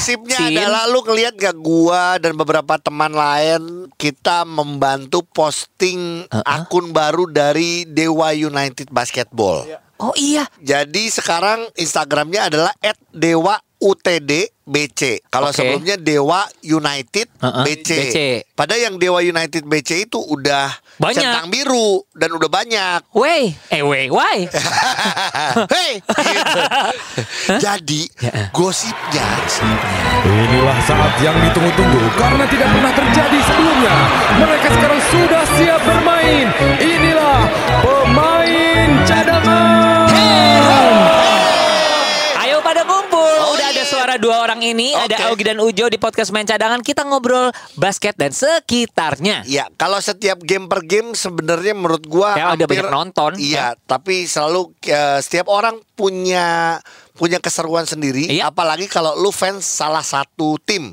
gosipnya Sin. adalah lu ngeliat gak gua dan beberapa teman lain kita membantu posting akun baru dari Dewa United Basketball. Oh iya. Jadi sekarang Instagramnya adalah @dewa_utd_bc. Kalau Oke. sebelumnya Dewa United Uh-uh, BC. BC. Padahal yang Dewa United BC itu udah Banyak. centang biru dan udah banyak. Wey, eh wey, why? Hei, gitu. Jadi Ya. gosipnya Inilah saat yang ditunggu-tunggu karena tidak pernah terjadi sebelumnya. Mereka sekarang sudah siap bermain. Inilah pemain cadangan. Ada iya. suara dua orang ini, Oke. ada Augie dan Ujo di podcast main cadangan. Kita ngobrol basket dan sekitarnya. Ya, kalau setiap game per game sebenarnya menurut gua Ya, udah banyak nonton. Iya, tapi selalu eh, setiap orang punya punya keseruan sendiri, Iya. apalagi kalau lu fans salah satu tim.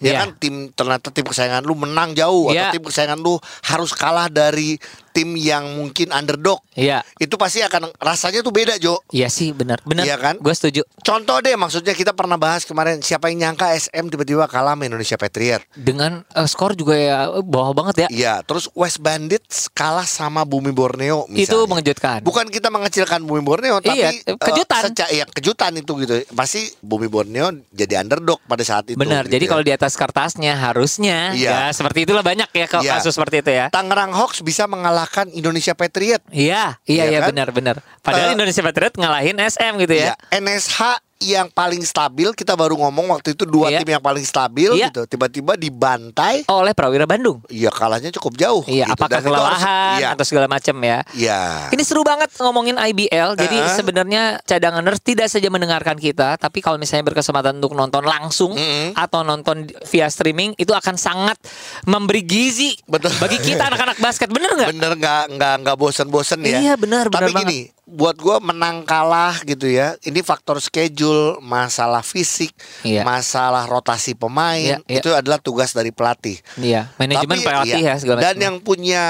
Ya Iya. kan tim ternyata tim kesayangan lu menang jauh Iya. atau tim kesayangan lu harus kalah dari tim yang mungkin underdog. Iya. Itu pasti akan rasanya tuh beda, Jo. Iya sih, benar. Benar. Iya kan? Gue setuju. Contoh deh maksudnya kita pernah bahas kemarin siapa yang nyangka SM tiba-tiba kalah sama Indonesia Patriot. Dengan eh, skor juga ya eh, bawah banget ya. Iya, terus West Bandits kalah sama Bumi Borneo misalnya. Itu mengejutkan. Bukan kita mengecilkan Bumi Borneo tapi Iya, eh, kejutan. seca- iya, kejutan itu gitu. Pasti Bumi Borneo jadi underdog pada saat itu. Benar. gitu Jadi ya. kalau di atas kertasnya harusnya Iya. ya seperti itulah banyak ya kalau Iya. kasus seperti itu ya. Tangerang Hawks bisa mengalahkan Indonesia Patriot. Iya, iya, Iya iya kan? benar, benar. Padahal Eh, Indonesia Patriot ngalahin SM gitu ya. Iya, NSH yang paling stabil kita baru ngomong waktu itu dua Iya. tim yang paling stabil Iya. gitu. Tiba-tiba dibantai. Oleh Prawira Bandung. Iya, kalahnya cukup jauh. Iya, gitu. apakah Dan kelelahan Iya. atau segala macam ya. Iya. Ini seru banget ngomongin IBL. Jadi Uh-uh. sebenarnya cadanganers tidak saja mendengarkan kita, tapi kalau misalnya berkesempatan untuk nonton langsung Mm-mm. atau nonton via streaming itu akan sangat memberi gizi Betul. bagi kita anak-anak basket. Bener nggak? Bener nggak nggak nggak bosen-bosen ya? Iya, benar, Tapi benar gini, buat gua menang kalah gitu ya. Ini faktor schedule, masalah fisik, Iya. masalah rotasi pemain Iya, iya. itu adalah tugas dari pelatih. Iya, manajemen Tapi, pelatih iya. ya segala Dan macam. yang punya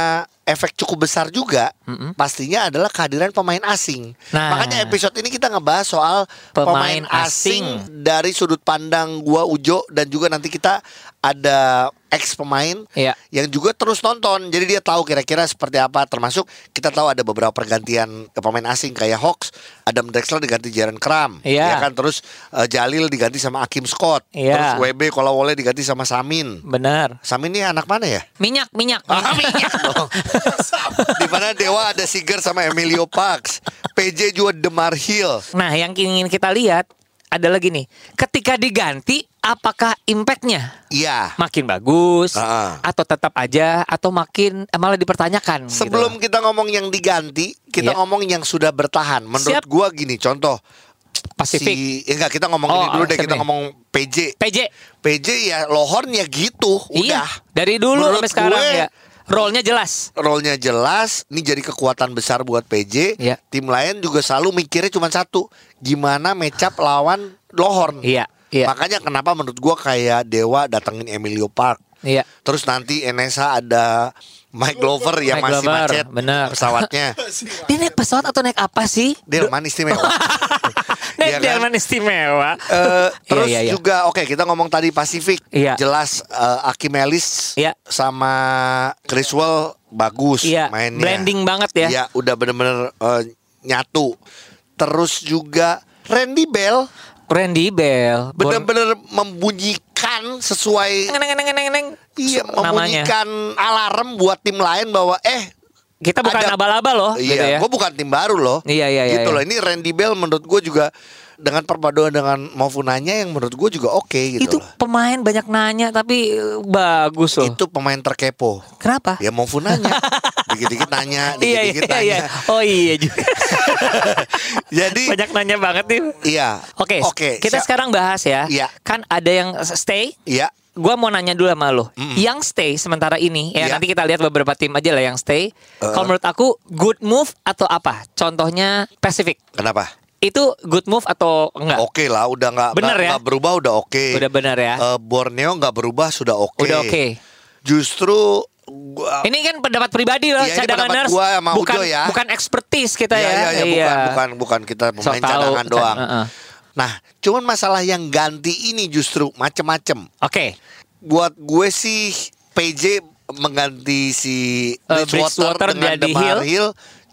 efek cukup besar juga pastinya adalah kehadiran pemain asing. Nah. Makanya episode ini kita ngebahas soal Pemain pemain, asing, asing. dari sudut pandang gua Ujo dan juga nanti kita ada ex pemain Iya. yang juga terus nonton. Jadi dia tahu kira-kira seperti apa termasuk kita tahu ada beberapa pergantian ke pemain asing kayak Hawks, Adam Drexler diganti Jaren Kram, Iya. ya kan terus eh, Jalil diganti sama Akim Scott, Iya. terus WB Kolawole diganti sama Samin. Benar. Samin ini anak mana ya? Minyak, minyak. Ah, minyak dong. Di mana Dewa ada Siger sama Emilio Pax. PJ juga Demar Hill. Nah, yang ingin kita lihat adalah gini, ketika diganti, apakah impactnya Iya. makin bagus Ah. atau tetap aja atau makin eh, malah dipertanyakan? gitu. Sebelum kita ngomong yang diganti, kita Iya. ngomong yang sudah bertahan. Menurut Siap. gua gini, contoh Pasifik, si eh, enggak kita ngomong Oh, ini dulu deh, kita ngomong PJ. PJ, PJ ya lohornya gitu, iya, udah. dari dulu Menurut sampai sekarang gue, ya, role-nya jelas. Role-nya jelas, ini jadi kekuatan besar buat PJ. Iya. Tim lain juga selalu mikirnya cuma satu, gimana matchup lawan Lohorn. Iya, iya, Makanya kenapa menurut gua kayak Dewa datengin Emilio Park. iya. Terus nanti NSA ada Mike Glover yang Mike masih Glover, macet bener. pesawatnya. Dia naik pesawat atau naik apa sih? Delman istimewa. Naik kan? delman istimewa. Eh, terus iya, iya. juga oke kita ngomong tadi Pasifik. Iya. Jelas eh, Akim Ellis Iya. sama Criswell bagus Iya, mainnya. blending banget ya. Iya, udah bener-bener eh, nyatu. Terus juga Randy Bell Randy Bell, bener-bener membunyikan sesuai Neng, neng, neng, neng, iya namanya. membunyikan alarm buat tim lain bahwa eh Kita bukan aba-aba loh, gitu Iya, ya. gue bukan tim baru loh. Iya, iya, iya, Gitu iya. loh. Ini Randy Bell menurut gue juga dengan perpaduan dengan Mofunanya yang menurut gue juga oke gitu itu loh. pemain banyak nanya tapi eh, bagus loh. Itu pemain terkepo. Kenapa? Ya Mofunanya. dikit-dikit nanya, iya, dikit-dikit iya, iya. nanya. Oh iya juga. Jadi banyak nanya banget nih. iya. Oke, Oke. kita siap. sekarang bahas ya. Iya. Kan ada yang stay. Iya. Gua mau nanya dulu sama lo. Mm-mm. Yang stay sementara ini ya Iya. nanti kita lihat beberapa tim aja lah yang stay. Kalau menurut aku good move atau apa? Contohnya Pacific. Kenapa? Itu good move atau enggak? Oke lah, udah nggak Bener ya? nggak berubah udah oke. Udah benar ya. Eh, Borneo nggak berubah sudah oke. Udah oke. Justru gua, Ini kan pendapat pribadi loh, Iya, pendapat cadanganers. gua sama bukan Ujo ya. bukan expertise kita Iya, ya. iya, iya, bukan bukan bukan kita pemain tahu, cadangan kan, doang. heeh. Nah, cuman masalah yang ganti ini justru macem-macem. Oke. Buat gue sih PJ mengganti si Eh, Bridgewater Bridgewater dengan jadi Demar Hill. Hill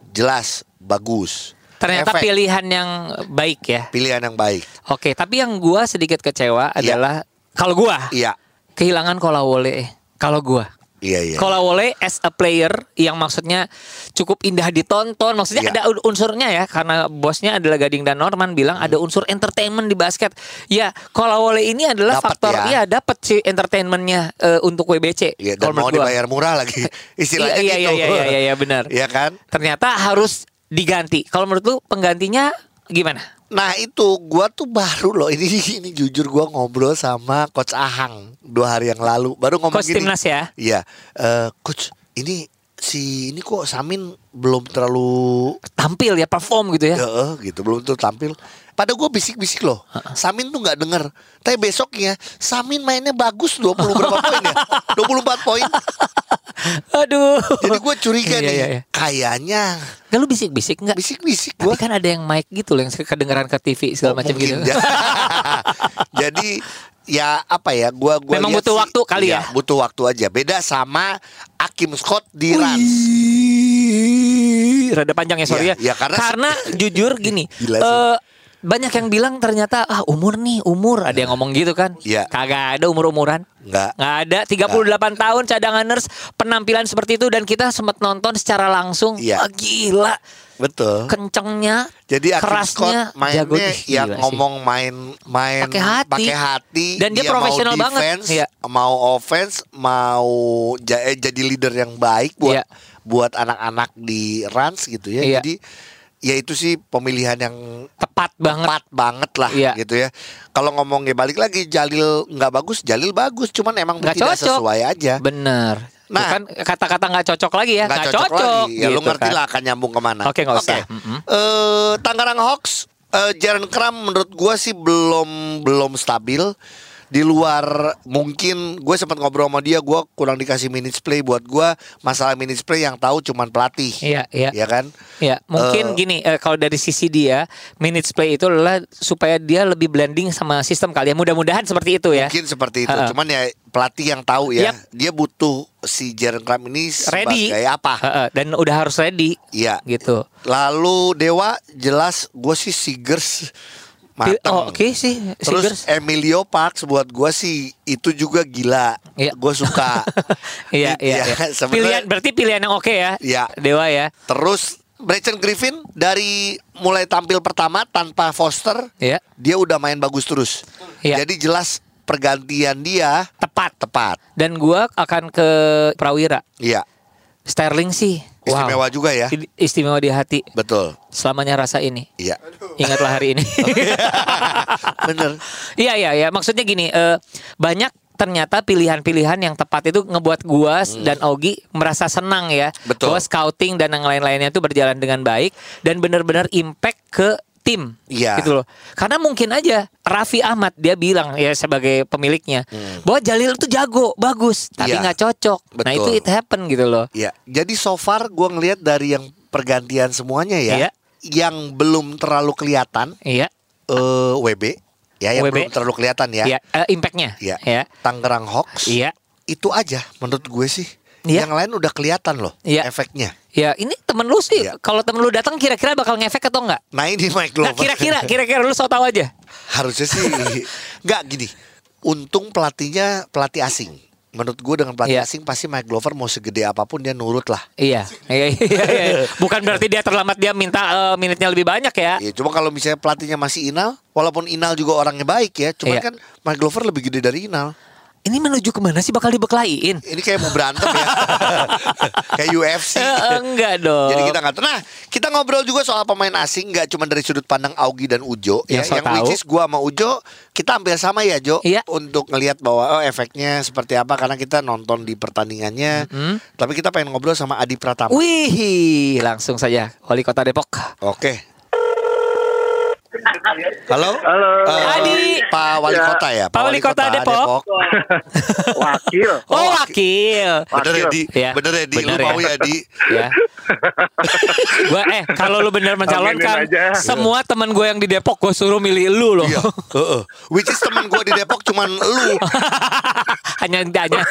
jelas bagus. Ternyata Efek. pilihan yang baik ya. pilihan yang baik. Oke, tapi yang gua sedikit kecewa Iya. adalah kalau gua Iya. kehilangan Kolawole. Kalau gua Iya iya. Kolawole as a player yang maksudnya cukup indah ditonton, maksudnya Iya. ada un- unsurnya ya karena bosnya adalah Gading dan Norman bilang ada unsur entertainment di basket. Ya, Kolawole ini adalah Dapet faktor ya. ya dapat si entertainmentnya eh, untuk WBC. Iya, dan kalau mau gua. dibayar murah lagi. Istilahnya Iya, iya, gitu. iya, iya, iya, iya, benar. Iya kan? Ternyata harus diganti. Kalau menurut lu penggantinya gimana? Nah itu gua tuh baru loh ini ini jujur gua ngobrol sama coach Ahang dua hari yang lalu baru ngomong Coach gini. timnas ya? Iya, Eh, coach ini si ini kok Samin belum terlalu Tampil ya, perform gitu ya. ya eh, gitu belum tuh tampil. Pada gue bisik-bisik loh. Samin tuh nggak denger. Tapi besoknya Samin mainnya bagus 20 berapa poin ya? 24 poin. Aduh. Jadi gue curiga Iya, nih. iya, iya. Kayaknya Nggak lu bisik-bisik nggak? bisik-bisik Tapi gue. kan ada yang mic gitu loh yang kedengeran ke TV segala macam gitu. Mungkin. Jadi ya apa ya gua gua Memang butuh sih, waktu kali iya, ya? butuh waktu aja beda sama Akim Scott di Rans Wih, rada panjang ya sorry Iya, ya. iya, karena- jujur gini, Gila sih. eh, banyak yang bilang ternyata ah umur nih umur ada yang ngomong gitu kan. Iya. Kagak ada umur-umuran. Nggak. Nggak ada 38 tahun cadanganers penampilan seperti itu dan kita sempat nonton secara langsung. Iya. Wah, gila. betul Kencengnya, jadi kerasnya, Scott mainnya jago yang ngomong main main Pakai hati. hati Dan dia profesional mau banget. Iya. mau offense mau eh, jadi leader yang baik buat Iya. buat anak-anak di Rans gitu ya Iya. jadi ya itu sih pemilihan yang tepat banget. tepat banget lah Iya. gitu ya. Kalau ngomongnya balik lagi Jalil nggak bagus, Jalil bagus, cuman emang Nggak tidak cocok. sesuai aja. Bener. Nah. Bukan kata-kata nggak cocok lagi ya. Nggak cocok, lagi. Ya lu gitu ngerti kan. lah akan nyambung ke mana. Oke, nggak usah. Eh, Tangerang Hawks, eh, Jaren Kram menurut gua sih belum belum stabil. Di luar mungkin gue sempat ngobrol sama dia, gua kurang dikasih minutes play buat gua masalah minutes play yang tahu cuman pelatih. Iya, iya. Ya kan? Ya, mungkin Eh, gini, eh, kalau dari sisi dia, minutes play itu adalah supaya dia lebih blending sama sistem kali ya. Mudah-mudahan seperti itu ya. Mungkin seperti itu. Ha-ha. Cuman ya pelatih yang tahu ya, Yap. dia butuh si Jaren Kram ini Ready. sebagai apa? Heeh, dan udah harus ready. Iya. Gitu. Lalu Dewa jelas gue sih Sigers mateng. Oh, oke sih, Terus Sigers. Emilio Parks buat gue sih itu juga gila. Iya. Gue suka. Iya, iya, Iya, iya. Pilihan berarti pilihan yang oke ya. Iya. Dewa ya. Terus Brecon Griffin dari mulai tampil pertama tanpa Foster, Iya. dia udah main bagus terus. Iya. Jadi jelas pergantian dia Tepat. tepat. Dan gua akan ke Prawira. Iya. Sterling sih. Wow. Istimewa juga ya. Istimewa di hati. Betul. Selamanya rasa ini. Iya. Ingatlah hari ini. Bener. Iya iya ya maksudnya gini eh, banyak ternyata pilihan-pilihan yang tepat itu ngebuat gua dan Ogi merasa senang ya Hmm. Betul. bahwa scouting dan yang lain-lainnya itu berjalan dengan baik dan benar-benar impact ke tim Iya. gitu loh karena mungkin aja Raffi Ahmad dia bilang ya sebagai pemiliknya bahwa Jalil itu jago bagus tapi Hmm. Iya. nggak cocok nah Betul. itu it happen gitu loh Iya. Jadi so far gue ngelihat dari yang pergantian semuanya ya, Iya. yang belum terlalu kelihatan iya eh WB, ya yang WB. belum terlalu kelihatan ya. iya eh, impactnya Iya. ya Tangerang Hawks. iya Itu aja menurut gue sih. Iya. Yang lain udah kelihatan loh Iya. efeknya. Ya ini temen lu sih Iya. kalau temen lu datang kira-kira bakal ngefek atau enggak Nah ini Mike Nah, Glover. kira-kira kira-kira lu so tau aja. Harusnya sih nggak gini. Untung pelatihnya pelatih asing. Menurut gue dengan pelatih Iya. asing pasti Mike Glover mau segede apa pun dia nurut lah. Iya. Iya, iya, iya. Bukan berarti dia terlambat dia minta eh, minitnya lebih banyak ya. Ya, cuma kalau misalnya pelatihnya masih Inal, walaupun Inal juga orangnya baik ya, cuma Iya. kan Mike Glover lebih gede dari Inal. Ini menuju ke mana sih bakal dibekelain? Ini kayak mau berantem ya. kayak UFC. Eh, enggak dong. Jadi kita nggak tahu. Nah, kita ngobrol juga soal pemain asing, nggak cuma dari sudut pandang Augie dan Ujo. Ya, Yang so yang tahu. which is gua sama Ujo, kita hampir sama ya Jo. Iya. Untuk ngelihat bahwa oh efeknya seperti apa karena kita nonton di pertandingannya. Tapi kita pengen ngobrol sama Adi Pratama. Wih, langsung saja wali kota Depok. Oke. Halo. Halo. Eh, Adi. Pak Wali Ya. Kota ya. Pak Wali Kota Depok. Wakil. Oh, wakil. Bener ya, Di? Iya. Bener ya, Di? Lu Bener ya. mau ya, Di? ya. Gua eh kalau lu bener mencalonkan semua teman gue yang di Depok gue suruh milih lu loh. Iya. Heeh. Which is teman gue di Depok cuman lu. hanya hanya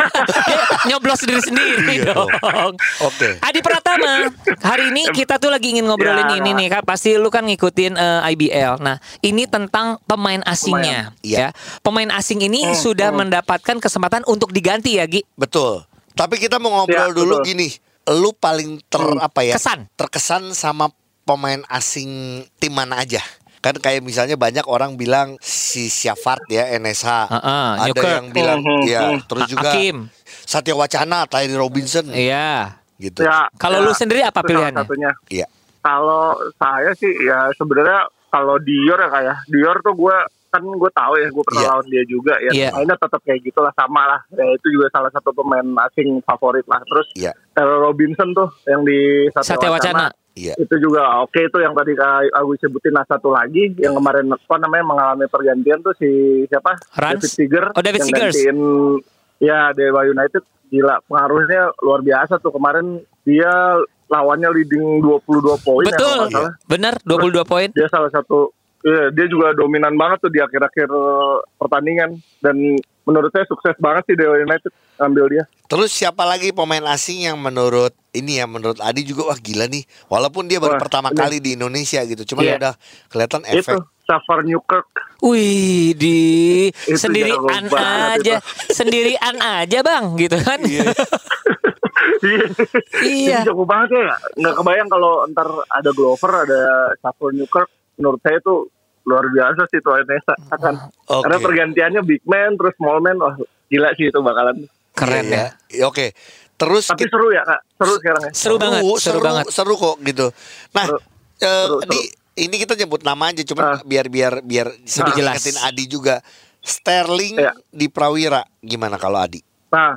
nyoblos diri sendiri Iya dong. dong. Oke. Adi Pratama, hari ini kita tuh lagi ingin ngobrolin Ya. ini nih kak. Pasti lu kan ngikutin eh, IBL. Nah, ini tentang pemain asingnya, Iya. ya. Pemain asing ini Hmm, sudah mendapatkan kesempatan untuk diganti ya, Gi. Betul. Tapi kita mau ngobrol Ya, dulu betul. gini. Lu paling ter apa ya? Kesan. Terkesan sama pemain asing tim mana aja? Kan kayak misalnya banyak orang bilang si Syafat ya NSH. Heeh, Ada Newkirk. yang bilang Hmm, ya, hmm. terus juga Hakim. Satya Wacana, Tyree Robinson Iya. gitu. Ya, Kalau ya, lu sendiri apa pilihannya? Satunya. Iya. Kalau saya sih ya sebenarnya kalau Dior ya kayak Dior tuh gue kan gue tahu ya gue pernah Iya. lawan dia juga ya Iya. mainnya tetap kayak gitulah sama lah ya itu juga salah satu pemain asing favorit lah terus Iya. Taylor Robinson tuh yang di Satya, Satya Wacana. Iya. itu juga oke itu yang tadi Kak Agus sebutin nah satu lagi yang kemarin apa namanya mengalami pergantian tuh si siapa Rans? David Seager Oh, David yang gantiin ya Dewa United gila pengaruhnya luar biasa tuh kemarin dia lawannya leading 22 poin ya, Betul. salah. Bener 22 poin. dia salah satu Iya, dia juga dominan banget tuh di akhir-akhir pertandingan dan menurut saya sukses banget sih Dewa United ambil dia. Terus siapa lagi pemain asing yang menurut ini ya menurut Adi juga wah gila nih. Walaupun dia baru Wah, pertama ini. kali di Indonesia gitu. Cuma Iya. udah kelihatan Itu Safar Newkirk. Wih, di sendirian aja, sendirian aja bang, gitu kan? Iya. Ini jago banget ya. Nggak kebayang kalau ntar ada Glover, ada Safar Newkirk. Menurut saya tuh luar biasa sih tuh Indonesia akan. Oke. Karena pergantiannya big man terus small man, wah gila sih itu bakalan. Keren Iya, ya. ya. Oke. Terus Tapi seru ya kak, seru sekarang ya. Seru banget, seru banget. seru kok gitu. Nah, Seru. eh, Seru, di ini kita nyebut nama aja, cuma Ah. biar biar biar sedikit jelas. ingetin Adi juga. Sterling Iya. di Prawira gimana kalau Adi? Nah,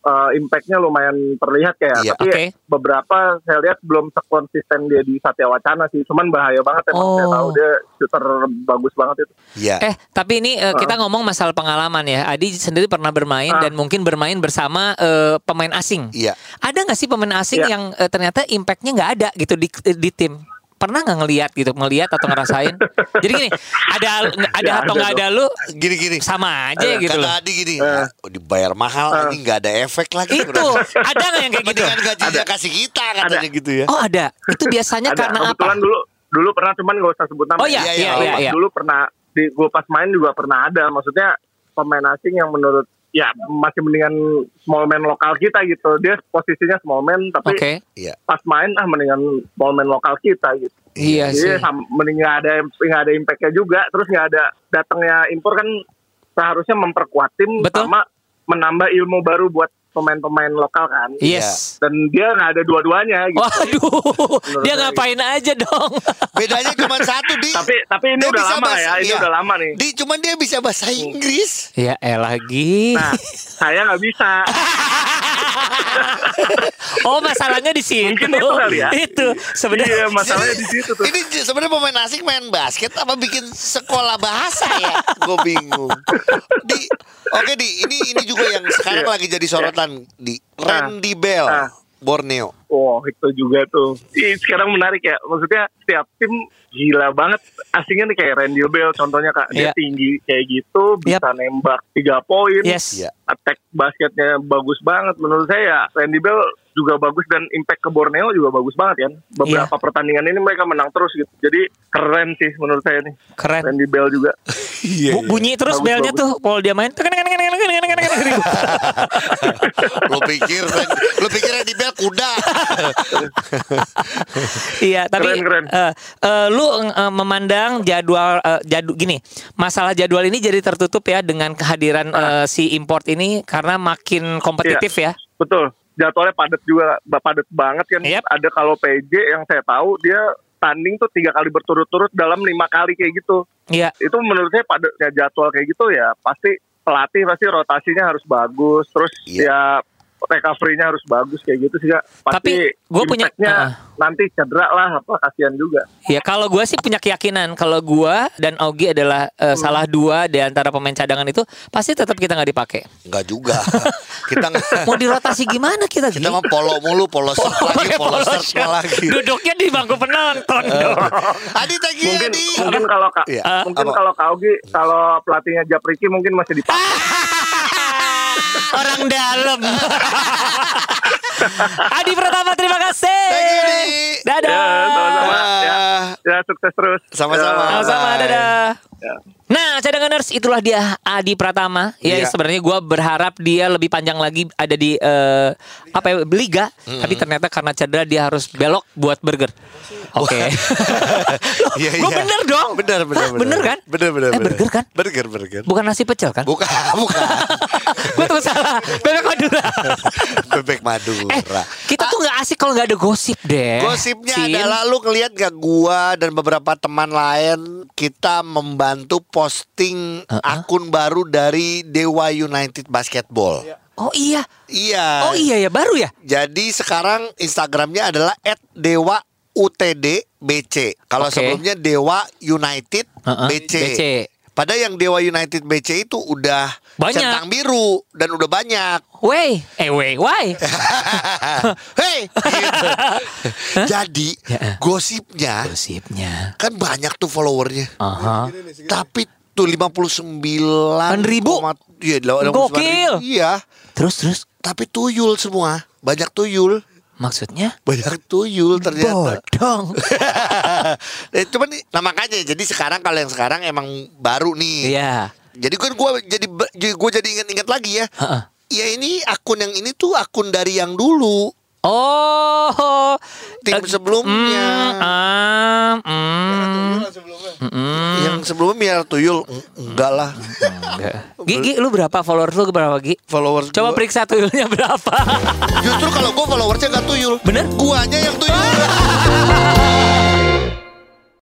eh, impactnya lumayan terlihat kayak, Iya. tapi Oke. beberapa saya lihat belum sekonsisten dia di Satya Wacana sih. Cuman bahaya banget emang saya Oh. tahu dia shooter bagus banget itu. Iya. Eh, tapi ini eh, kita ngomong masalah pengalaman ya. Adi sendiri pernah bermain Ah. dan mungkin bermain bersama eh, pemain asing. Iya. Ada nggak sih pemain asing Iya. yang eh, ternyata impactnya nggak ada gitu di di tim? Pernah nggak ngelihat gitu, ngelihat atau ngerasain? Jadi gini, ada ada Ya, atau ada nggak ada lu Gini-gini. sama aja gitu Kata loh. Gini, oh, dibayar mahal Eh. ini nggak ada efek lagi. Itu ada nggak yang kayak gitu? Mendingan gajinya kasih kita katanya gitu ya. Oh ada. Itu biasanya Ada karena apa? kebetulan dulu dulu pernah cuman gak usah sebut nama. Oh iya, Iya, iya, iya, iya, iya. Dulu pernah di gue pas main juga pernah ada. Maksudnya pemain asing yang menurut ya masih mendingan small man lokal kita gitu. Dia posisinya small man tapi Oke. Iya. pas main ah mendingan small man lokal kita gitu. Iya sih. Jadi sam- mending nggak ada nggak ada impactnya juga, terus nggak ada datangnya impor kan seharusnya memperkuat tim Betul. sama menambah ilmu baru buat pemain-pemain lokal kan. Yes. Dan dia nggak ada dua-duanya gitu. Waduh, dia saya ngapain aja dong? Bedanya cuma satu di. Tapi tapi ini Dia udah bisa lama bahasa- ya, ini iya. udah lama nih. Di cuman dia bisa bahasa Inggris. ya eh lagi. Nah, saya nggak bisa. oh masalahnya di situ. Mungkin itu kali ya. Itu sebenarnya. Iya, masalahnya di situ tuh. Ini sebenarnya pemain asing main basket apa bikin sekolah bahasa ya? Gue bingung. Di Oke di ini ini juga yang sekarang Iya. lagi jadi sorotan di Randy Bell Ah. Borneo. Oh, itu juga tuh. Ih, sekarang menarik ya. Maksudnya setiap tim gila banget. Asingnya nih kayak Randy Bell contohnya Kak. Dia tinggi kayak gitu, bisa nembak 3 poin. Yes. Iya. Attack basketnya bagus banget menurut saya. ya. Randy Bell juga bagus dan impact ke Borneo juga bagus banget kan. Beberapa yeah. pertandingan ini mereka menang terus gitu. Jadi keren sih menurut saya nih. Keren. keren di bel juga. yeah, Bu, iya. bunyi terus belnya tuh kalau dia main. lo pikir lo pikir di Bell kuda. Iya, tapi keren, keren. Uh, uh, lu uh, memandang jadwal uh, jadu gini. Masalah jadwal ini jadi tertutup ya dengan kehadiran uh, si import ini karena makin kompetitif yeah. ya. Betul. Jadwalnya padat juga, padat banget kan. Yep. Ada kalau PJ yang saya tahu dia tanding tuh tiga kali berturut-turut dalam lima kali kayak gitu. Iya. Itu menurut saya padatnya jadwal kayak gitu ya pasti pelatih pasti rotasinya harus bagus. Terus Iya. ya recovery-nya harus bagus kayak gitu sih kak. Pasti Tapi gua punya- uh-uh. nanti cedera lah apa kasihan juga. Ya kalau gue sih punya keyakinan kalau gua dan Augie adalah eh, Hmm. salah dua di antara pemain cadangan itu pasti tetap kita nggak dipakai. Enggak juga. kita nggak- Mau dirotasi gimana kita? kita mah polo mulu, polo lagi, Pakai polo lagi. Duduknya di bangku penonton dong. Adi you Mungkin Adi. mungkin kalau kak Iya. mungkin kalau kak Augi kalau pelatihnya Japriki mungkin masih dipakai. Orang dalam. Adi Pratama terima kasih. Thank you. Dadah. Ya, sama-sama. Ya, ya sukses terus. Sama-sama. Ya. Sama-sama, dadah. Ya. Nah, cadanganers itulah dia Adi Pratama. Ya, Iya. sebenarnya gua berharap dia lebih panjang lagi ada di eh, apa ya, liga, tapi ternyata karena cedera dia harus belok buat burger. Oke. Loh, Iya, iya. bener dong. Bener, bener, Hah, bener kan? Bener, bener, Eh, bener. burger kan? Burger, burger. Bukan nasi pecel kan? Bukan, bukan. Gue tuh salah. Bebek Madura. Bebek Madura. eh, kita tuh nggak asik kalau nggak ada gosip deh. Gosipnya Sin. adalah lu ngeliat gak gua dan beberapa teman lain kita membantu posting akun baru dari Dewa United Basketball. Oh iya. Iya. Oh iya ya baru ya. Jadi sekarang Instagramnya adalah @dewa_utd_bc. Kalau Oke. sebelumnya Dewa United Uh-uh, BC. BC. Padahal yang Dewa United BC itu udah Banyak. centang biru dan udah banyak. Wey, eh wey, why? Hei, gitu. Jadi Ya. gosipnya Gosipnya. kan banyak tuh followernya. Aha. Tapi tuh 59 ribu? koma- Iya, 89 Gokil. ribu. Iya. Terus terus Tapi tuyul semua. Banyak tuyul. Maksudnya? Banyak tuyul ternyata. Bodong. eh, cuman nih, nah makanya jadi sekarang kalau yang sekarang emang baru nih. Iya. Jadi kan gue jadi gue jadi inget-inget lagi ya. Heeh. Ya ini akun yang ini tuh akun dari yang dulu Oh, tim eh, sebelumnya. mm, ah, mm, mm, Yang sebelumnya Miar Tuyul enggak lah. enggak. Gigi, lu berapa followers lu berapa Gi? Followers Coba gua- periksa tuyulnya berapa. Justru kalau gue followersnya gak tuyul. Bener? Guanya yang tuyul.